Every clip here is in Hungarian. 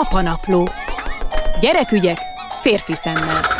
Apanapló. Gyerekügyek férfi szemmel.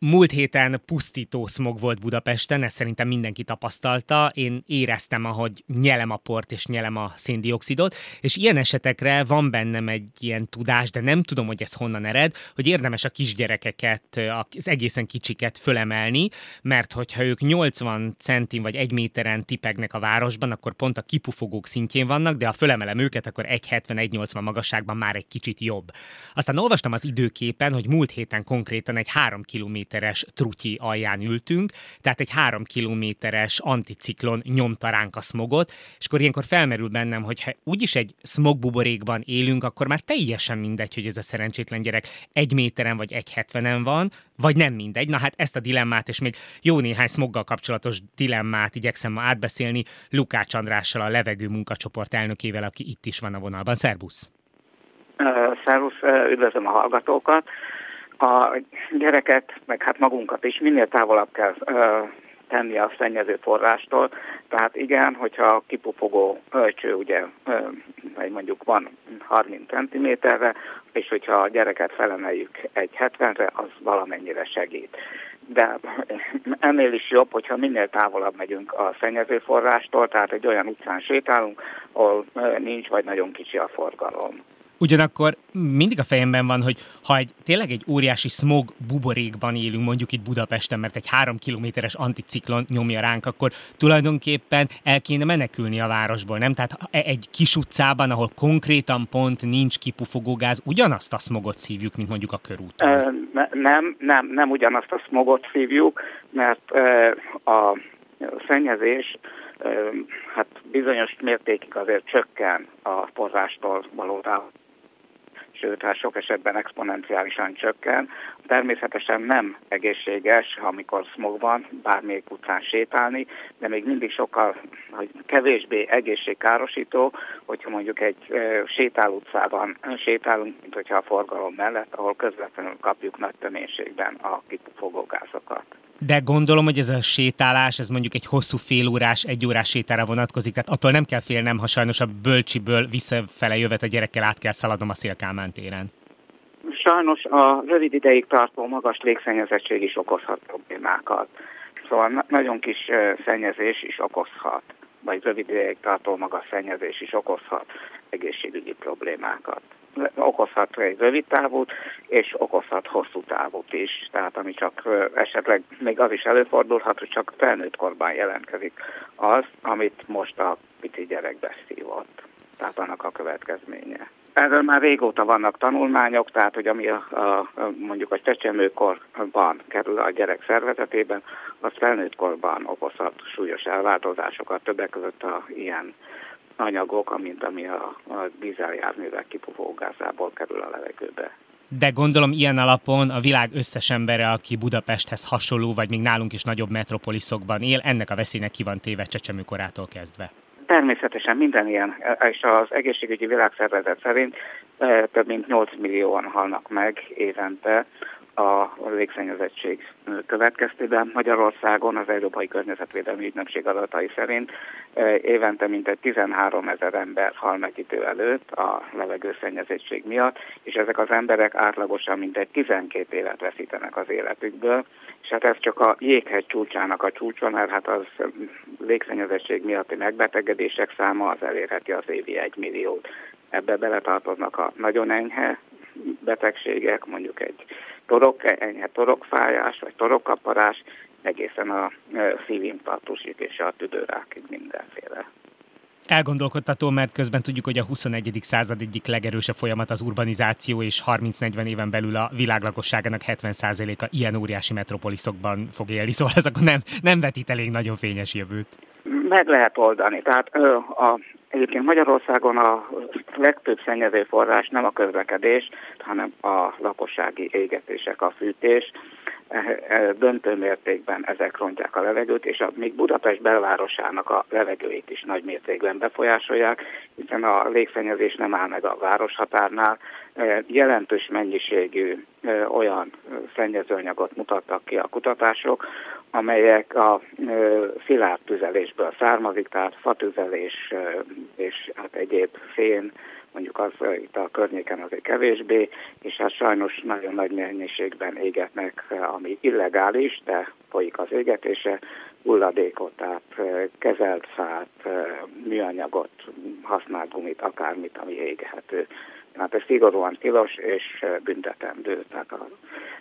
Múlt héten pusztító szmog volt Budapesten, ezt szerintem mindenki tapasztalta. Én éreztem, ahogy nyelem a port és nyelem a széndiokszidot, és ilyen esetekre van bennem egy ilyen tudás, de nem tudom, hogy ez honnan ered, hogy érdemes a kisgyerekeket, az egészen kicsiket fölemelni, mert hogyha ők 80 centin vagy egy méteren tipegnek a városban, akkor pont a kipufogók szintjén vannak, de ha fölemelem őket, akkor 1,70-1,80 magasságban már egy kicsit jobb. Aztán olvastam az időképen, hogy múlt héten konkrétan egy 3 km kilométeres trutyi alján ültünk, tehát egy három kilométeres anticiklon nyomta ránk a smogot, és akkor ilyenkor felmerül bennem, hogy ha úgyis egy smogbuborékban élünk, akkor már teljesen mindegy, hogy ez a szerencsétlen gyerek egy méteren vagy egy hetvenen van, vagy nem mindegy. Na hát ezt a dilemmát, és még jó néhány smoggal kapcsolatos dilemmát igyekszem ma átbeszélni Lukács Andrással, a levegő munkacsoport elnökével, aki itt is van a vonalban. Szerbusz! Szervusz, üdvözlöm a hallgatókat! A gyereket, meg hát magunkat is minél távolabb kell ö, tenni a szennyező forrástól. Tehát igen, hogyha kipufogó ölcső ugye, ö, vagy mondjuk van 30 cm-re, és hogyha a gyereket felemeljük egy 70-re, az valamennyire segít. De ennél is jobb, hogyha minél távolabb megyünk a szennyezőforrástól, tehát egy olyan utcán sétálunk, ahol nincs vagy nagyon kicsi a forgalom. Ugyanakkor mindig a fejemben van, hogy ha egy tényleg egy óriási smog buborékban élünk, mondjuk itt Budapesten, mert egy három kilométeres anticiklon nyomja ránk, akkor tulajdonképpen el kéne menekülni a városból, nem? Tehát e- egy kis utcában, ahol konkrétan pont nincs kipufogógáz, ugyanazt a smogot szívjuk, mint mondjuk a körúton. Nem, nem, nem ugyanazt a smogot szívjuk, mert a szennyezés hát bizonyos mértékig azért csökken a forrástól való sőt, hát sok esetben exponenciálisan csökken. Természetesen nem egészséges, amikor smog van, bármelyik utcán sétálni, de még mindig sokkal hogy kevésbé egészségkárosító, hogyha mondjuk egy sétál utcában sétálunk, mint hogyha a forgalom mellett, ahol közvetlenül kapjuk nagy töménységben a kipufogó gázokat. De gondolom, hogy ez a sétálás, ez mondjuk egy hosszú félórás, egy órás sétára vonatkozik, tehát attól nem kell félnem, ha sajnos a bölcsiből visszafele jövet a gyerekkel át kell szaladnom a Szélkámán téren. Sajnos a rövid ideig tartó magas légszennyezettség is okozhat problémákat. Szóval nagyon kis szennyezés is okozhat, vagy rövid ideig tartó magas szennyezés is okozhat egészségügyi problémákat okozhat egy rövid távút, és okozhat hosszú távút is. Tehát ami csak esetleg még az is előfordulhat, hogy csak felnőtt korban jelentkezik az, amit most a pici gyerek beszívott. Tehát annak a következménye. Erről már régóta vannak tanulmányok, tehát hogy ami a, a, mondjuk a csecsemőkorban kerül a gyerek szervezetében, az felnőtt korban okozhat súlyos elváltozásokat, többek között a ilyen anyagok, amint ami a, a dízeljárművek kipufógázából kerül a levegőbe. De gondolom ilyen alapon a világ összes embere, aki Budapesthez hasonló, vagy még nálunk is nagyobb metropoliszokban él, ennek a veszélynek ki van téve csecsemőkorától kezdve. Természetesen minden ilyen, és az egészségügyi világszervezet szerint eh, több mint 8 millióan halnak meg évente a légszennyezettség következtében. Magyarországon az Európai Környezetvédelmi Ügynökség adatai szerint e, évente mintegy 13 ezer ember hal meg idő előtt a levegőszennyezettség miatt, és ezek az emberek átlagosan mintegy 12 évet veszítenek az életükből, és hát ez csak a jéghegy csúcsának a csúcsa, mert hát az légszennyezettség miatti megbetegedések száma az elérheti az évi 1 milliót. Ebbe beletartoznak a nagyon enyhe betegségek, mondjuk egy torok, enyhe torokfájás, vagy torokkaparás, egészen a szívinfarktusig és a tüdőrákig mindenféle. Elgondolkodtató, mert közben tudjuk, hogy a 21. század egyik legerősebb folyamat az urbanizáció, és 30-40 éven belül a világ lakosságának 70%-a ilyen óriási metropoliszokban fog élni, szóval ez akkor nem, nem vetít elég nagyon fényes jövőt. Meg lehet oldani. Tehát a Egyébként Magyarországon a legtöbb szennyező forrás nem a közlekedés, hanem a lakossági égetések, a fűtés. Döntő mértékben ezek rontják a levegőt, és a, még Budapest belvárosának a levegőit is nagy mértékben befolyásolják, hiszen a légszennyezés nem áll meg a városhatárnál. Jelentős mennyiségű olyan szennyezőanyagot mutattak ki a kutatások, amelyek a szilárd tüzelésből származik, tehát fatüzelés és hát egyéb szén, mondjuk az itt a környéken azért kevésbé, és hát sajnos nagyon nagy mennyiségben égetnek, ami illegális, de folyik az égetése, hulladékot, tehát kezelt fát, műanyagot, használt gumit, akármit, ami éghető. Hát ez szigorúan tilos és büntetendő, tehát a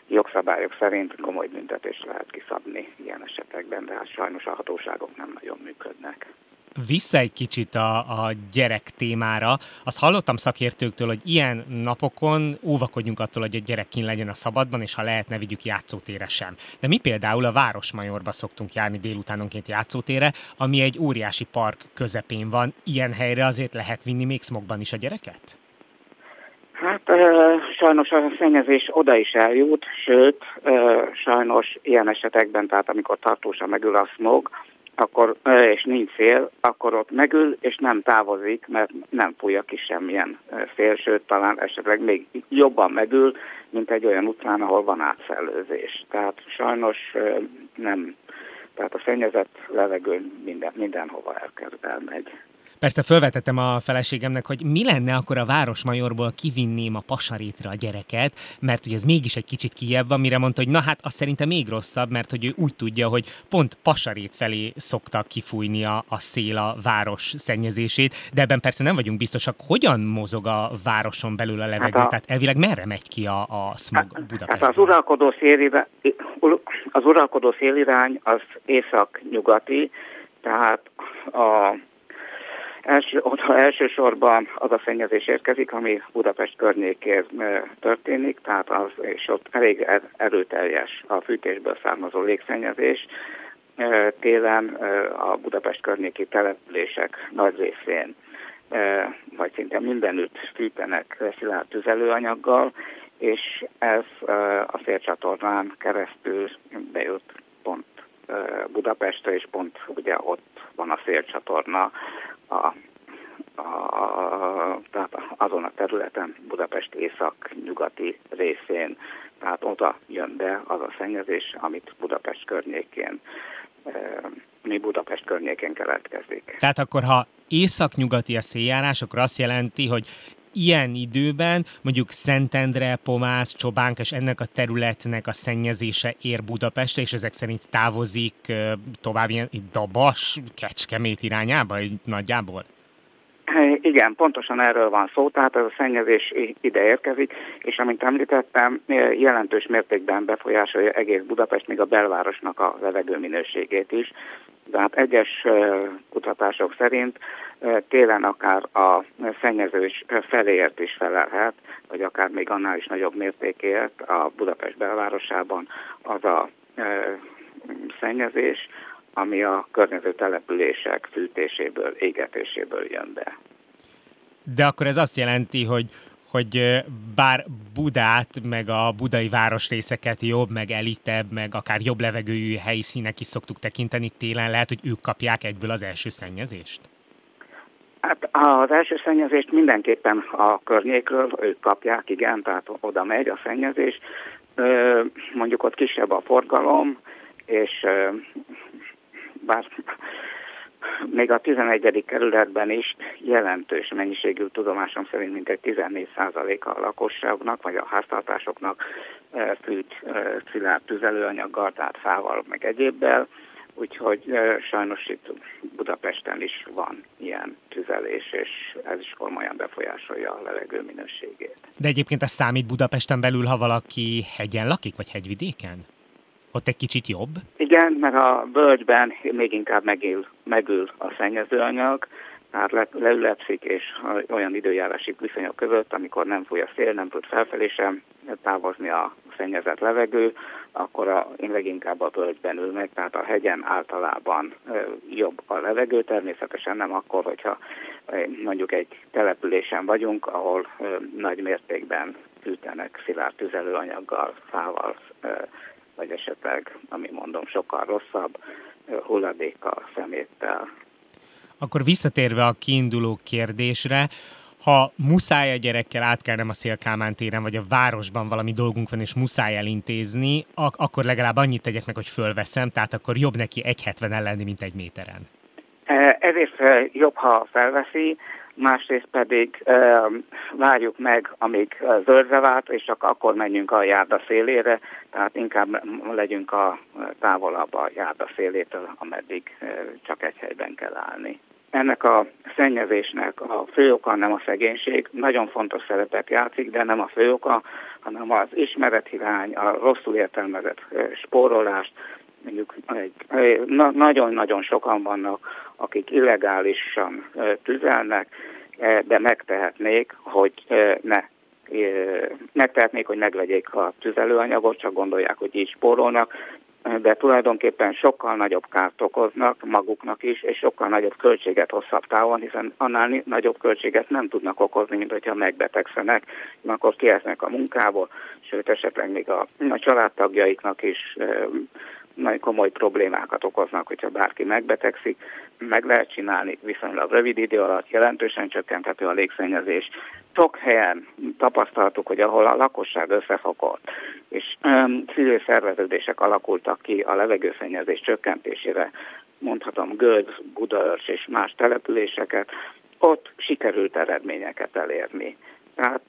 jogszabályok szerint komoly büntetést lehet kiszabni ilyen esetekben, de hát sajnos a hatóságok nem nagyon működnek vissza egy kicsit a, a gyerek témára. Azt hallottam szakértőktől, hogy ilyen napokon óvakodjunk attól, hogy a gyerek kin legyen a szabadban, és ha lehet, ne vigyük játszótére sem. De mi például a Városmajorba szoktunk járni délutánonként játszótére, ami egy óriási park közepén van. Ilyen helyre azért lehet vinni még smogban is a gyereket? Hát sajnos a szennyezés oda is eljut, sőt, sajnos ilyen esetekben, tehát amikor tartósan megül a smog, akkor, és nincs szél, akkor ott megül, és nem távozik, mert nem fújja ki semmilyen szél, sőt, talán esetleg még jobban megül, mint egy olyan utcán, ahol van átszellőzés. Tehát sajnos nem, tehát a szennyezett levegő minden, mindenhova elkezd elmegy. Persze felvetettem a feleségemnek, hogy mi lenne akkor a Városmajorból kivinném a pasarétre a gyereket, mert ugye ez mégis egy kicsit kijebb van, mire mondta, hogy na hát az szerintem még rosszabb, mert hogy ő úgy tudja, hogy pont pasarét felé szokta kifújni a, a szél a város szennyezését, de ebben persze nem vagyunk biztosak, hogyan mozog a városon belül a levegő, hát a... tehát elvileg merre megy ki a, a smog Budapestben? Hát az uralkodó, szélirány, az uralkodó szélirány az észak-nyugati, tehát a Első, oda elsősorban az a szennyezés érkezik, ami Budapest környékén történik, tehát az, és ott elég er, erőteljes a fűtésből származó légszennyezés. Télen a Budapest környéki települések nagy részén, vagy szinte mindenütt fűtenek szilárd tüzelőanyaggal, és ez a szélcsatornán keresztül bejut pont Budapestre, és pont ugye ott van a szélcsatorna, a, a, tehát azon a területen, Budapest észak-nyugati részén, tehát oda jön be az a szennyezés, amit Budapest környékén mi Budapest környékén keletkezik. Tehát akkor, ha észak-nyugati a széljárás, akkor azt jelenti, hogy ilyen időben mondjuk Szentendre, Pomász, Csobánk és ennek a területnek a szennyezése ér Budapestre, és ezek szerint távozik tovább ilyen Dabas, Kecskemét irányába nagyjából? Igen, pontosan erről van szó, tehát ez a szennyezés ide érkezik, és amint említettem, jelentős mértékben befolyásolja egész Budapest, még a belvárosnak a levegő minőségét is. Tehát egyes kutatások szerint télen akár a szennyezős feléért is felelhet, vagy akár még annál is nagyobb mértékért a Budapest belvárosában az a szennyezés, ami a környező települések fűtéséből, égetéséből jön be. De akkor ez azt jelenti, hogy hogy bár Budát, meg a budai városrészeket jobb, meg elitebb, meg akár jobb levegőjű helyszínek is szoktuk tekinteni télen, lehet, hogy ők kapják egyből az első szennyezést? Hát az első szennyezést mindenképpen a környékről ők kapják, igen, tehát oda megy a szennyezés. Mondjuk ott kisebb a forgalom, és bár még a 11. kerületben is jelentős mennyiségű tudomásom szerint mintegy 14%-a a lakosságnak, vagy a háztartásoknak fűt szilárd tüzelőanyaggal, tehát fával, meg egyébbel, úgyhogy sajnos itt Budapesten is van ilyen tüzelés, és ez is komolyan befolyásolja a levegő minőségét. De egyébként ez számít Budapesten belül, ha valaki hegyen lakik, vagy hegyvidéken? Ott egy kicsit jobb? Igen, mert a völgyben még inkább megül, megül a szennyezőanyag, tehát le, leülepszik, és olyan időjárási viszonyok között, amikor nem fúj a szél, nem tud felfelé sem távozni a szennyezett levegő, akkor a, én leginkább a völgyben ülnek, tehát a hegyen általában jobb a levegő, természetesen nem akkor, hogyha mondjuk egy településen vagyunk, ahol nagy mértékben fűtenek szilárd tüzelőanyaggal, fával, vagy esetleg, ami mondom, sokkal rosszabb, hulladékkal, szeméttel. Akkor visszatérve a kiinduló kérdésre, ha muszáj a gyerekkel átkelnem a Szélkámán téren, vagy a városban valami dolgunk van, és muszáj elintézni, ak- akkor legalább annyit tegyek meg, hogy fölveszem, tehát akkor jobb neki 1,70 lenni, mint egy méteren. E, ezért e, jobb, ha felveszi, másrészt pedig e, várjuk meg, amíg zöldre vált, és csak akkor menjünk a járda szélére, tehát inkább legyünk a távolabb a járda szélétől, ameddig csak egy helyben kell állni ennek a szennyezésnek a fő oka nem a szegénység, nagyon fontos szerepet játszik, de nem a fő oka, hanem az ismerethirány, a rosszul értelmezett spórolást, mondjuk nagyon-nagyon sokan vannak, akik illegálisan tüzelnek, de megtehetnék, hogy ne megtehetnék, hogy megvegyék a tüzelőanyagot, csak gondolják, hogy így spórolnak, de tulajdonképpen sokkal nagyobb kárt okoznak maguknak is, és sokkal nagyobb költséget hosszabb távon, hiszen annál nagyobb költséget nem tudnak okozni, mint hogyha megbetegszenek, akkor kiesznek a munkából, sőt esetleg még a, a családtagjaiknak is nagyon komoly problémákat okoznak, hogyha bárki megbetegszik. Meg lehet csinálni viszonylag rövid idő alatt, jelentősen csökkenthető a légszennyezés. Sok helyen tapasztaltuk, hogy ahol a lakosság összefogott, és um, civil szerveződések alakultak ki a levegőszennyezés csökkentésére, mondhatom Gödz, Budaörs és más településeket, ott sikerült eredményeket elérni. Tehát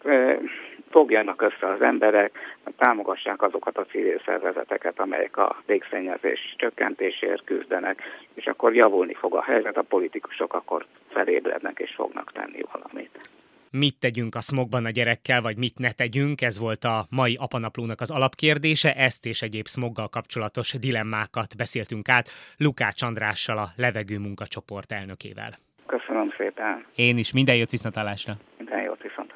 fogjanak össze az emberek, támogassák azokat a civil szervezeteket, amelyek a légszennyezés csökkentésért küzdenek, és akkor javulni fog a helyzet, a politikusok akkor felébrednek és fognak tenni valamit. Mit tegyünk a smogban a gyerekkel, vagy mit ne tegyünk? Ez volt a mai apanaplónak az alapkérdése. Ezt és egyéb smoggal kapcsolatos dilemmákat beszéltünk át Lukács Andrással, a levegő munkacsoport elnökével. Köszönöm szépen. Én is minden jót viszontalásra. Minden jót viszont.